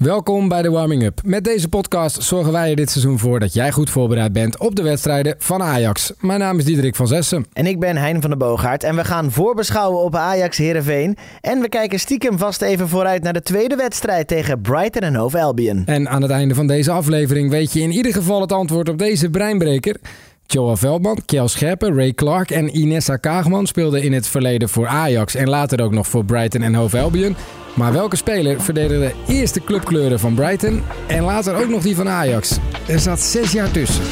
Welkom bij de Warming Up. Met deze podcast zorgen wij er dit seizoen voor dat jij goed voorbereid bent op de wedstrijden van Ajax. Mijn naam is Diederik van Zessen. En ik ben Hein van der Boogaard en we gaan voorbeschouwen op Ajax Heerenveen. En we kijken stiekem vast even vooruit naar de tweede wedstrijd tegen Brighton en Hove Albion. En aan het einde van deze aflevering weet je in ieder geval het antwoord op deze breinbreker. Joel Veldman, Kjell Scherpen, Ray Clark en Inessa Kaagman speelden in het verleden voor Ajax en later ook nog voor Brighton en Hove Albion. Maar welke speler verdedigde eerst de clubkleuren van Brighton en later ook nog die van Ajax? Er zat zes jaar tussen.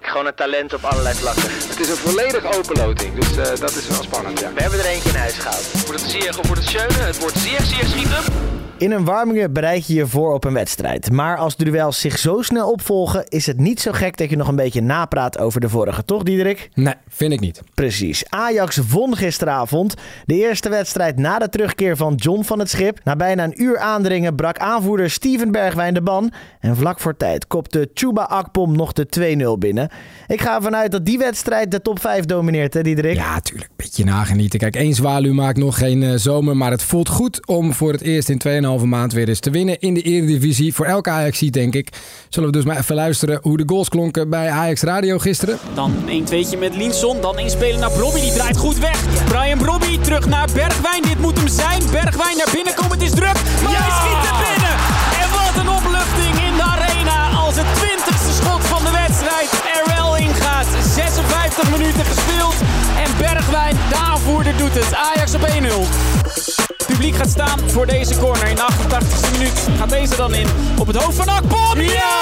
Gewoon een talent op allerlei vlakken. Het is een volledig open loting, dus uh, dat is wel spannend. Ja. We hebben er eentje in huis gehaald. Voor het zeer of voor het schöne. Het wordt zeer, zeer schieten. In een warmingen bereid je je voor op een wedstrijd. Maar als de duels zich zo snel opvolgen, is het niet zo gek dat je nog een beetje napraat over de vorige. Toch, Diederik? Nee, vind ik niet. Precies. Ajax won gisteravond. De eerste wedstrijd na de terugkeer van John van het Schip. Na bijna een uur aandringen brak aanvoerder Steven Bergwijn de ban. En vlak voor tijd kopte Chuba Akpom nog de 2-0 binnen. Ik ga ervan uit dat die wedstrijd de top 5 domineert, hè, Diederik? Ja, tuurlijk. Beetje nagenieten. Kijk, één zwaluw maakt nog geen uh, zomer. Maar het voelt goed om voor het eerst in 2,5 maand weer eens te winnen in de Eredivisie. Voor elke ajax denk ik. Zullen we dus maar even luisteren hoe de goals klonken bij Ajax Radio gisteren. Dan een tweetje met Linson. Dan inspelen naar Brobby. Die draait goed weg. Brian Brobby terug naar Bergwijn. Dit moet hem zijn. Bergwijn naar binnen komen. Het is druk. Maar hij schiet er binnen. En wat een opluchting in de arena. Als het twintigste schot van de wedstrijd er wel ingaat. 56 minuten gespeeld. En Bergwijn, de aanvoerder, doet het. Ajax op 1-0 publiek gaat staan voor deze corner in de 88e minuut. Gaat deze dan in op het hoofd van Akpom. Ja!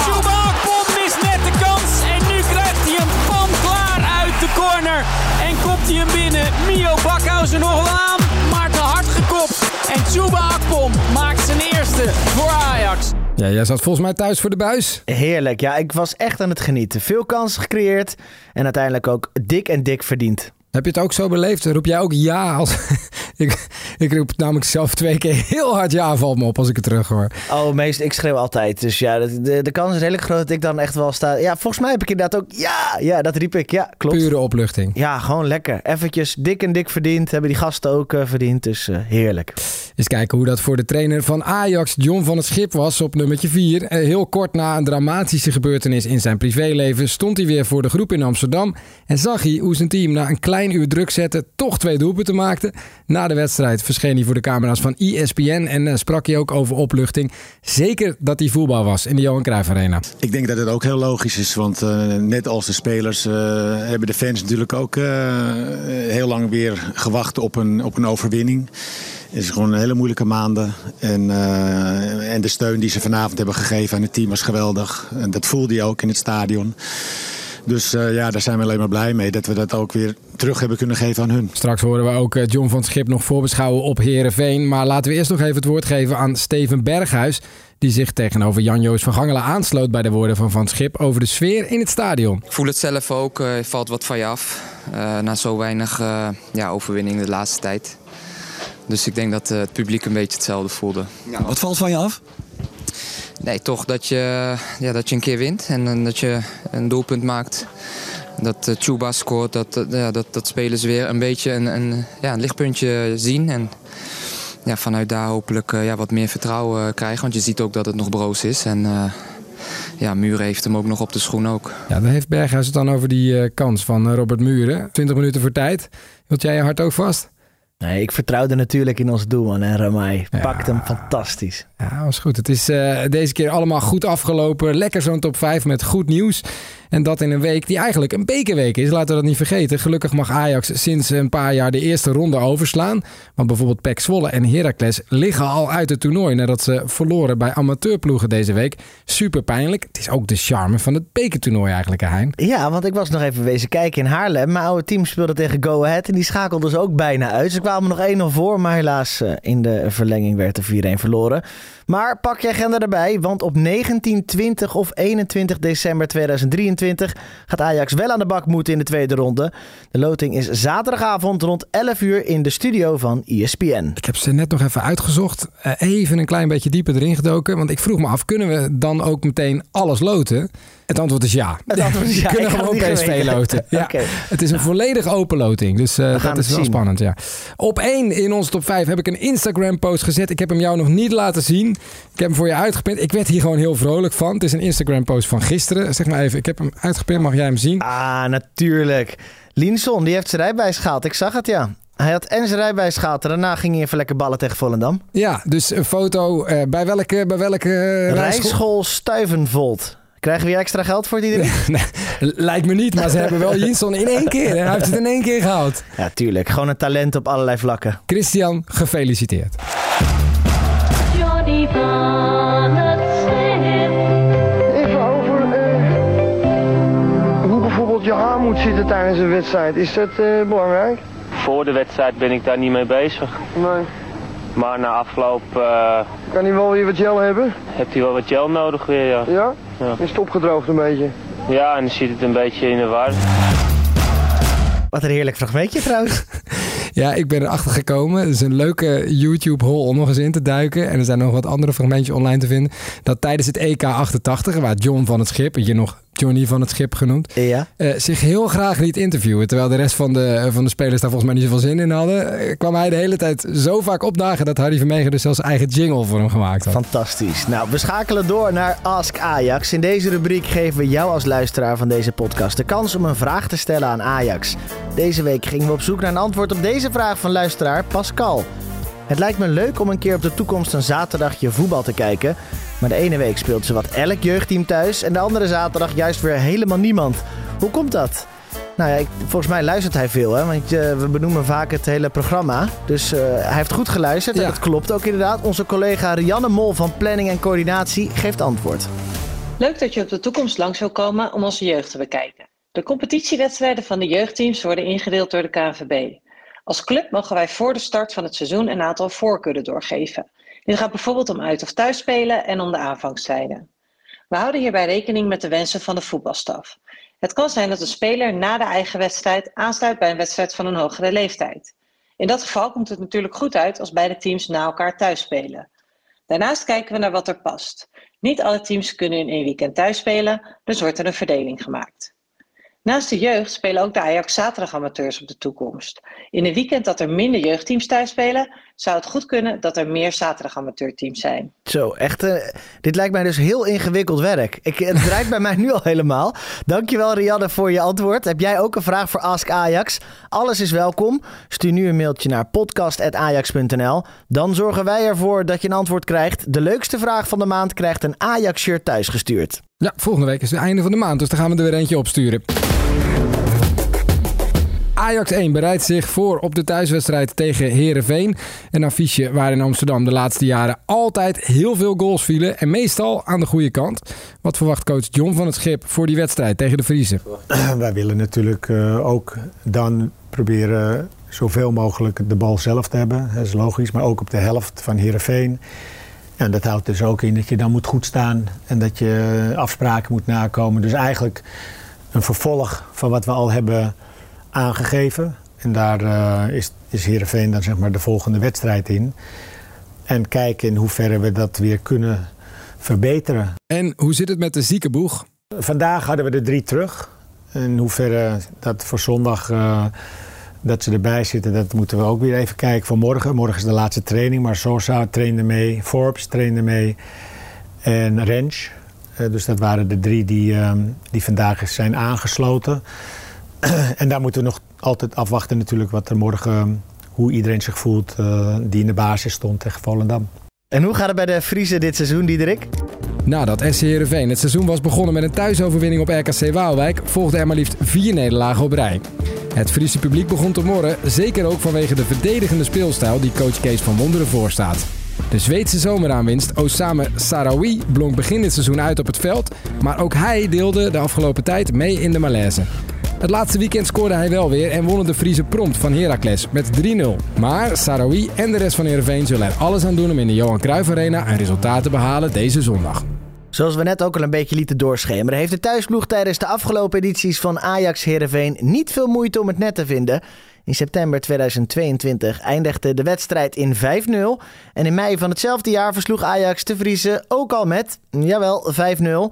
Chuba Akpom mist net de kans. En nu krijgt hij een pan klaar uit de corner. En kopt hij hem binnen. Mio Bakhausen nog wel aan, maar te hard gekopt. En Chuba Akpom maakt zijn eerste voor Ajax. Ja, jij zat volgens mij thuis voor de buis. Heerlijk, ja. Ik was echt aan het genieten. Veel kansen gecreëerd en uiteindelijk ook dik en dik verdiend. Heb je het ook zo beleefd? Roep jij ook ja als... ik, ik roep namelijk zelf twee keer heel hard ja, valt me op als ik het terug hoor. Oh, meest, ik schreeuw altijd. Dus ja, de, de, de kans is redelijk groot dat ik dan echt wel sta. Ja, volgens mij heb ik inderdaad ook ja. Ja, dat riep ik. Ja, klopt. Pure opluchting. Ja, gewoon lekker. Eventjes dik en dik verdiend. Hebben die gasten ook uh, verdiend. Dus uh, heerlijk. Eens kijken hoe dat voor de trainer van Ajax, John van het Schip, was op nummertje 4. Uh, heel kort na een dramatische gebeurtenis in zijn privéleven stond hij weer voor de groep in Amsterdam. En zag hij hoe zijn team na een klein uur druk zetten toch twee doelpunten maakte. Na de wedstrijd verscheen hij voor de camera's van ESPN en uh, sprak hij ook over opluchting. Zeker dat hij voetbal was in de Johan Cruijff Arena. Ik denk dat het ook heel logisch is, want uh, net als de spelers uh, hebben de fans natuurlijk ook heel lang weer gewacht op een, op een overwinning. Het is gewoon een hele moeilijke maanden. En, en de steun die ze vanavond hebben gegeven aan het team was geweldig. En dat voelde je ook in het stadion. Dus uh, ja, daar zijn we alleen maar blij mee dat we dat ook weer terug hebben kunnen geven aan hun. Straks horen we ook John van Schip nog voorbeschouwen op Herenveen. Maar laten we eerst nog even het woord geven aan Steven Berghuis. Die zich tegenover Jan-Joos van Gangelen aansloot bij de woorden van Van Schip over de sfeer in het stadion. Ik voel het zelf ook, uh, valt wat van je af. Uh, na zo weinig uh, ja, overwinning de laatste tijd. Dus ik denk dat het publiek een beetje hetzelfde voelde. Ja, wat valt van je af? Nee, toch dat je, ja, dat je een keer wint en, en dat je een doelpunt maakt. Dat uh, Chuba scoort, dat, uh, ja, dat, dat spelers weer een beetje een, een, ja, een lichtpuntje zien. En ja, vanuit daar hopelijk uh, ja, wat meer vertrouwen krijgen. Want je ziet ook dat het nog broos is. En ja, Muren heeft hem ook nog op de schoen ook. Ja, dan heeft Berghuis het dan over die kans van Robert Muren. 20 minuten voor tijd. Wilt jij je hart ook vast? Nee, ik vertrouwde natuurlijk in ons doelman en Ramai. Pakt ja. hem fantastisch. Ja, was goed. Het is uh, deze keer allemaal goed afgelopen. Lekker zo'n top 5 met goed nieuws. En dat in een week die eigenlijk een bekerweek is. Laten we dat niet vergeten. Gelukkig mag Ajax sinds een paar jaar de eerste ronde overslaan. Want bijvoorbeeld PEC Zwolle en Heracles liggen al uit het toernooi... nadat ze verloren bij amateurploegen deze week. Super pijnlijk. Het is ook de charme van het bekertoernooi eigenlijk, Hein. Ja, want ik was nog even wezen kijken in Haarlem. Mijn oude team speelde tegen Go Ahead en die schakelde dus ook bijna uit. Ze kwamen nog 1-0 voor, maar helaas in de verlenging werd er 4-1 verloren. Maar pak je agenda erbij, want op 19, 20 of 21 december 2023 gaat Ajax wel aan de bak moeten in de tweede ronde. De loting is zaterdagavond rond 11 uur in de studio van ESPN. Ik heb ze net nog even uitgezocht, even een klein beetje dieper erin gedoken, want ik vroeg me af, kunnen we dan ook meteen alles loten? Het antwoord is ja. Het antwoord is ja, Je kunnen gewoon PSV loten. Ja. Het is een volledig open loting. Dus eh, dat is wel zien. spannend. Ja. Op één in onze top 5 heb ik een Instagram post gezet. Ik heb hem jou nog niet laten zien. Ik heb hem voor je uitgeprint. Ik werd hier gewoon heel vrolijk van. Het is een Instagram post van gisteren. Zeg maar even, ik heb hem uitgeprint. Mag jij hem zien? Ah, natuurlijk. Linson, die heeft zijn rijbewijs gehaald. Ik zag het, ja. Hij had en zijn rijbewijs gehaald. En daarna ging hij even lekker ballen tegen Volendam. Ja, dus een foto. eh, bij welke, bij welke eh, rijschool? Rijschool Stuivenvold. Krijgen we hier extra geld voor, Diederik? Nee, lijkt me niet, maar ze hebben wel Jinsson in één keer. hè. Hij heeft het in één keer gehaald. Ja, tuurlijk. Gewoon een talent op allerlei vlakken. Christian, gefeliciteerd. Johnny van het. Even over eh, hoe bijvoorbeeld je haar moet zitten tijdens een wedstrijd. Is dat eh, belangrijk? Voor de wedstrijd ben ik daar niet mee bezig. Nee. Maar na afloop eh Kan hij wel weer wat gel hebben? heeft hij wel wat gel nodig weer, ja. Ja? Ja. Is het opgedroogd een beetje? Ja, en dan zit het een beetje in de war. Wat een heerlijk fragmentje trouwens. Ja, ik ben erachter gekomen. Het is een leuke YouTube-hole om nog eens in te duiken. En er zijn nog wat andere fragmentjes online te vinden. Dat tijdens het EK 88, waar John van het Schip, hier nog Johnny van het Schip genoemd, Ja. eh, zich heel graag liet interviewen. Terwijl de rest van de, van de spelers daar volgens mij niet zoveel zin in hadden, eh, kwam hij de hele tijd zo vaak opdagen dat Harry Vermegen dus zelfs eigen jingle voor hem gemaakt had. Fantastisch. Nou, we schakelen door naar Ask Ajax. In deze rubriek geven we jou als luisteraar van deze podcast de kans om een vraag te stellen aan Ajax. Deze week gingen we op zoek naar een antwoord op deze vraag van luisteraar Pascal. Het lijkt me leuk om een keer op de toekomst een zaterdagje voetbal te kijken. Maar de ene week speelt ze wat elk jeugdteam thuis en de andere zaterdag juist weer helemaal niemand. Hoe komt dat? Nou ja, ik- volgens mij luistert hij veel, hè? want eh, we benoemen vaak het hele programma. Dus eh, hij heeft goed geluisterd en dat klopt ook inderdaad. Onze collega Rianne Mol van Planning en Coördinatie geeft antwoord. Leuk dat je op de toekomst langs wil komen om onze jeugd te bekijken. De competitiewedstrijden van de jeugdteams worden ingedeeld door de KNVB. Als club mogen wij voor de start van het seizoen een aantal voorkeuren doorgeven. Dit gaat bijvoorbeeld om uit- of thuisspelen en om de aanvangstijden. We houden hierbij rekening met de wensen van de voetbalstaf. Het kan zijn dat een speler na de eigen wedstrijd aansluit bij een wedstrijd van een hogere leeftijd. In dat geval komt het natuurlijk goed uit als beide teams na elkaar thuis spelen. Daarnaast kijken we naar wat er past. Niet alle teams kunnen in één weekend thuis spelen, dus wordt er een verdeling gemaakt. Naast de jeugd spelen ook de Ajax zaterdagamateurs op de toekomst. In een weekend dat er minder jeugdteams thuis spelen, zou het goed kunnen dat er meer zaterdagamateurteams zijn. Zo, echt. eh, dit lijkt mij dus heel ingewikkeld werk. Ik, het draait bij mij nu al helemaal. Dankjewel Rianne voor je antwoord. Heb jij ook een vraag voor Ask Ajax? Alles is welkom. Stuur nu een mailtje naar podcast.ajax.nl. Dan zorgen wij ervoor dat je een antwoord krijgt. De leukste vraag van de maand krijgt een Ajax-shirt thuisgestuurd. Ja, volgende week is het einde van de maand, dus dan gaan we er weer eentje opsturen. Ajax 1 bereidt zich voor op de thuiswedstrijd tegen Herenveen. Een affiche waar in Amsterdam de laatste jaren altijd heel veel goals vielen. En meestal aan de goede kant. Wat verwacht coach John van het Schip voor die wedstrijd tegen de Vriezen? Wij willen natuurlijk eh, ook dan proberen zoveel mogelijk de bal zelf te hebben. Dat is logisch, maar ook op de helft van Heerenveen. En dat houdt dus ook in dat je dan moet goed staan en dat je afspraken moet nakomen. Dus eigenlijk een vervolg van wat we al hebben aangegeven. En daar eh, is, is Heerenveen dan zeg maar de volgende wedstrijd in. En kijken in hoeverre we dat weer kunnen verbeteren. En hoe zit het met de ziekenboeg? Vandaag hadden we er drie terug. In hoeverre dat voor zondag eh, dat ze erbij zitten, dat moeten we ook weer even kijken voor morgen. Morgen is de laatste training, maar Sosa trainde mee, Forbes trainde mee en Rens. Eh, dus dat waren de drie die, die vandaag zijn aangesloten. en daar moeten we nog altijd afwachten natuurlijk wat er morgen, hoe iedereen zich voelt eh, die in de basis stond tegen Volendam. En hoe gaat het bij de Friese dit seizoen, Diederik? Nadat SC Heerenveen het seizoen was begonnen met een thuisoverwinning op RKC Waalwijk, volgden er maar liefst vier nederlagen op rij. Het Friese publiek begon te morren, zeker ook vanwege de verdedigende speelstijl die coach Kees van Wonderen voorstaat. De Zweedse zomeraanwinst Osame Sarawi blonk begin dit seizoen uit op het veld, maar ook hij deelde de afgelopen tijd mee in de malaise. Het laatste weekend scoorde hij wel weer en wonnen de Friese prompt van Heracles met 3-0. Maar Sarawi en de rest van Heerenveen zullen er alles aan doen om in de Johan Cruijff Arena een resultaat te behalen deze zondag. Zoals we net ook al een beetje lieten doorschemeren, heeft de thuisploeg tijdens de afgelopen edities van Ajax Heerenveen niet veel moeite om het net te vinden. In september 2022 eindigde de wedstrijd in 5-0. En in mei van hetzelfde jaar versloeg Ajax de Vriezen ook al met, jawel,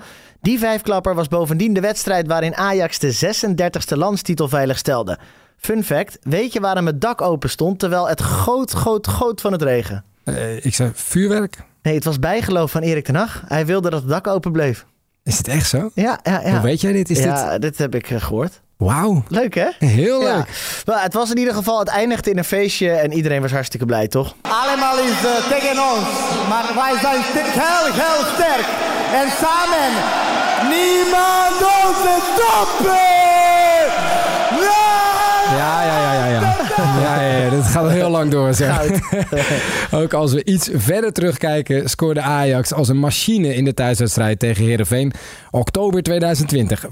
5-0. Die vijfklapper was bovendien de wedstrijd waarin Ajax de 36e landstitel veilig stelde. Fun fact, weet je waarom het dak open stond terwijl het goot, goot, goot van het regen? Eh, ik zei vuurwerk. Nee, het was bijgeloof van Erik ten Hag. Hij wilde dat het dak open bleef. Is het echt zo? Ja, ja, ja. Hoe weet jij dit? Is ja, dit... heb ik eh, gehoord. Wauw. Leuk hè? Heel Ja. leuk. Maar het was in ieder geval, het eindigde in een feestje en iedereen was hartstikke blij, toch? Allemaal is uh, tegen ons, maar wij zijn heel, heel sterk. En samen, niemand onze toppen! Ja, ja, ja, ja. Ja. Dat gaat heel lang door. Zeg. Ook als we iets verder terugkijken, scoorde Ajax als een machine in de thuiswedstrijd tegen Heerenveen. Oktober 2020 5-1,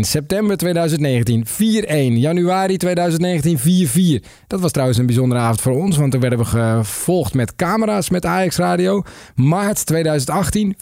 september 2019 4-1, januari 2019 4-4. Dat was trouwens een bijzondere avond voor ons, want toen werden we gevolgd met camera's met Ajax Radio. Maart 2018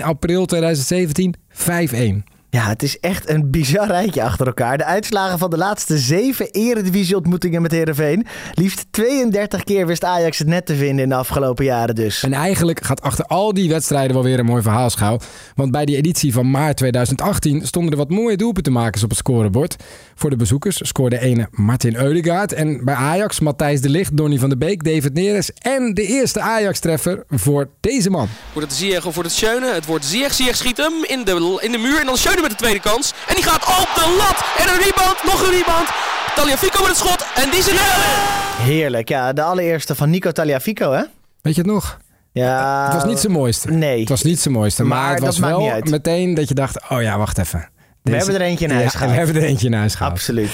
4-1, april 2017 5-1. Ja, het is echt een bizar rijtje achter elkaar. De uitslagen van de laatste zeven eredivisie-ontmoetingen met Heerenveen. Liefst 32 keer wist Ajax het net te vinden in de afgelopen jaren dus. En eigenlijk gaat achter al die wedstrijden wel weer een mooi verhaal schuil. Want bij die editie van maart 2018 stonden er wat mooie doelpuntenmakers op het scorebord. Voor de bezoekers scoorde ene Martin Eudegaard. En bij Ajax Matthijs de Ligt, Donny van der Beek, David Neres. En de eerste Ajax-treffer voor deze man. Wordt het Ziyech of wordt het Schöne? Het wordt Ziyech. Ziyech schiet hem in de, in de muur. En dan Schöne met de tweede kans. En die gaat op de lat. En een rebound. Nog een rebound. Taliafico met het schot. En die zit erin. Heerlijk, ja. De allereerste van Nico Taliafico, hè? Weet je het nog? Ja. Het was niet zijn mooiste. Nee. Het was niet zijn mooiste. Maar, Maar het was wel meteen dat je dacht, oh ja, wacht even. We hebben er eentje in huis Ja, we hebben er eentje in huis gehaald. Absoluut.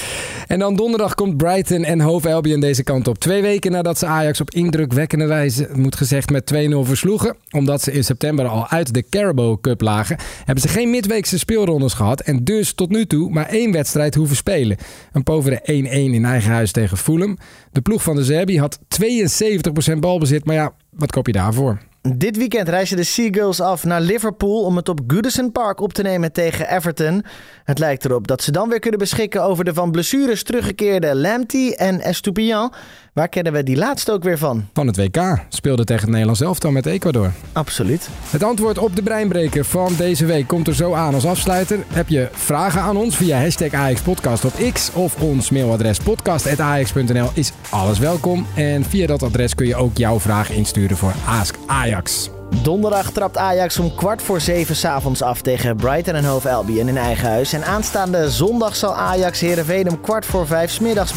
En dan donderdag komt Brighton en Hove Albion deze kant op. Twee weken nadat ze Ajax op indrukwekkende wijze, moet gezegd, met 2-0 versloegen. Omdat ze in september al uit de Carabao Cup lagen, hebben ze geen midweekse speelrondes gehad. En dus tot nu toe maar één wedstrijd hoeven spelen. Een povere 1-1 in eigen huis tegen Fulham. De ploeg van de Zerbi had 72% balbezit, maar ja, wat koop je daarvoor? Dit weekend reizen de Seagulls af naar Liverpool om het op Goodison Park op te nemen tegen Everton. Het lijkt erop dat ze dan weer kunnen beschikken over de van blessures teruggekeerde Lamptey en Estupiñan. Waar kennen we die laatste ook weer van? Van het WK speelde tegen het Nederlands elftal met Ecuador. Absoluut. Het antwoord op de breinbreker van deze week komt er zo aan als afsluiter. Heb je vragen aan ons via hashtag Ajax Podcast op X of ons mailadres podcast.ajax.nl is alles welkom. En via dat adres kun je ook jouw vraag insturen voor Ask Ajax. Donderdag trapt Ajax om kwart voor zeven s'avonds af tegen Brighton en Hove Albion in eigen huis. En aanstaande zondag zal Ajax Heerenveen om kwart voor vijf 's middags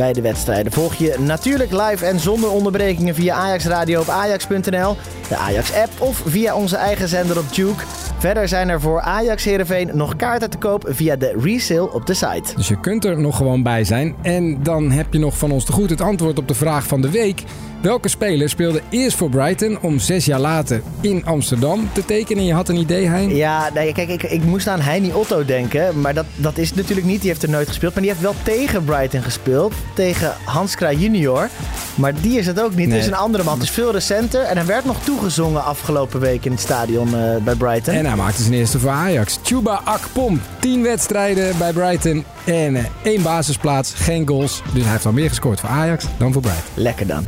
beginnen. Beide wedstrijden volg je natuurlijk live en zonder onderbrekingen via Ajax Radio op ajax.nl, de Ajax-app of via onze eigen zender op Duke. Verder zijn er voor Ajax Heerenveen nog kaarten te koop via de resale op de site. Dus je kunt er nog gewoon bij zijn. En dan heb je nog van ons te goed het antwoord op de vraag van de week. Welke speler speelde eerst voor Brighton om zes jaar later in Amsterdam te tekenen? Je had een idee, Hein? Ja, nee, kijk, ik, ik moest aan Heini Otto denken. Maar dat, dat is natuurlijk niet. Die heeft er nooit gespeeld. Maar die heeft wel tegen Brighton gespeeld. Tegen Hans Kraaij junior. Maar die is het ook niet. Nee. Het is een andere man. Het is veel recenter. En hij werd nog toegezongen afgelopen week in het stadion eh, bij Brighton. En hij maakte zijn eerste voor Ajax. Chuba Akpom. 10 wedstrijden bij Brighton. En eh, één basisplaats, geen goals. Dus hij heeft al meer gescoord voor Ajax dan voor Brighton. Lekker dan.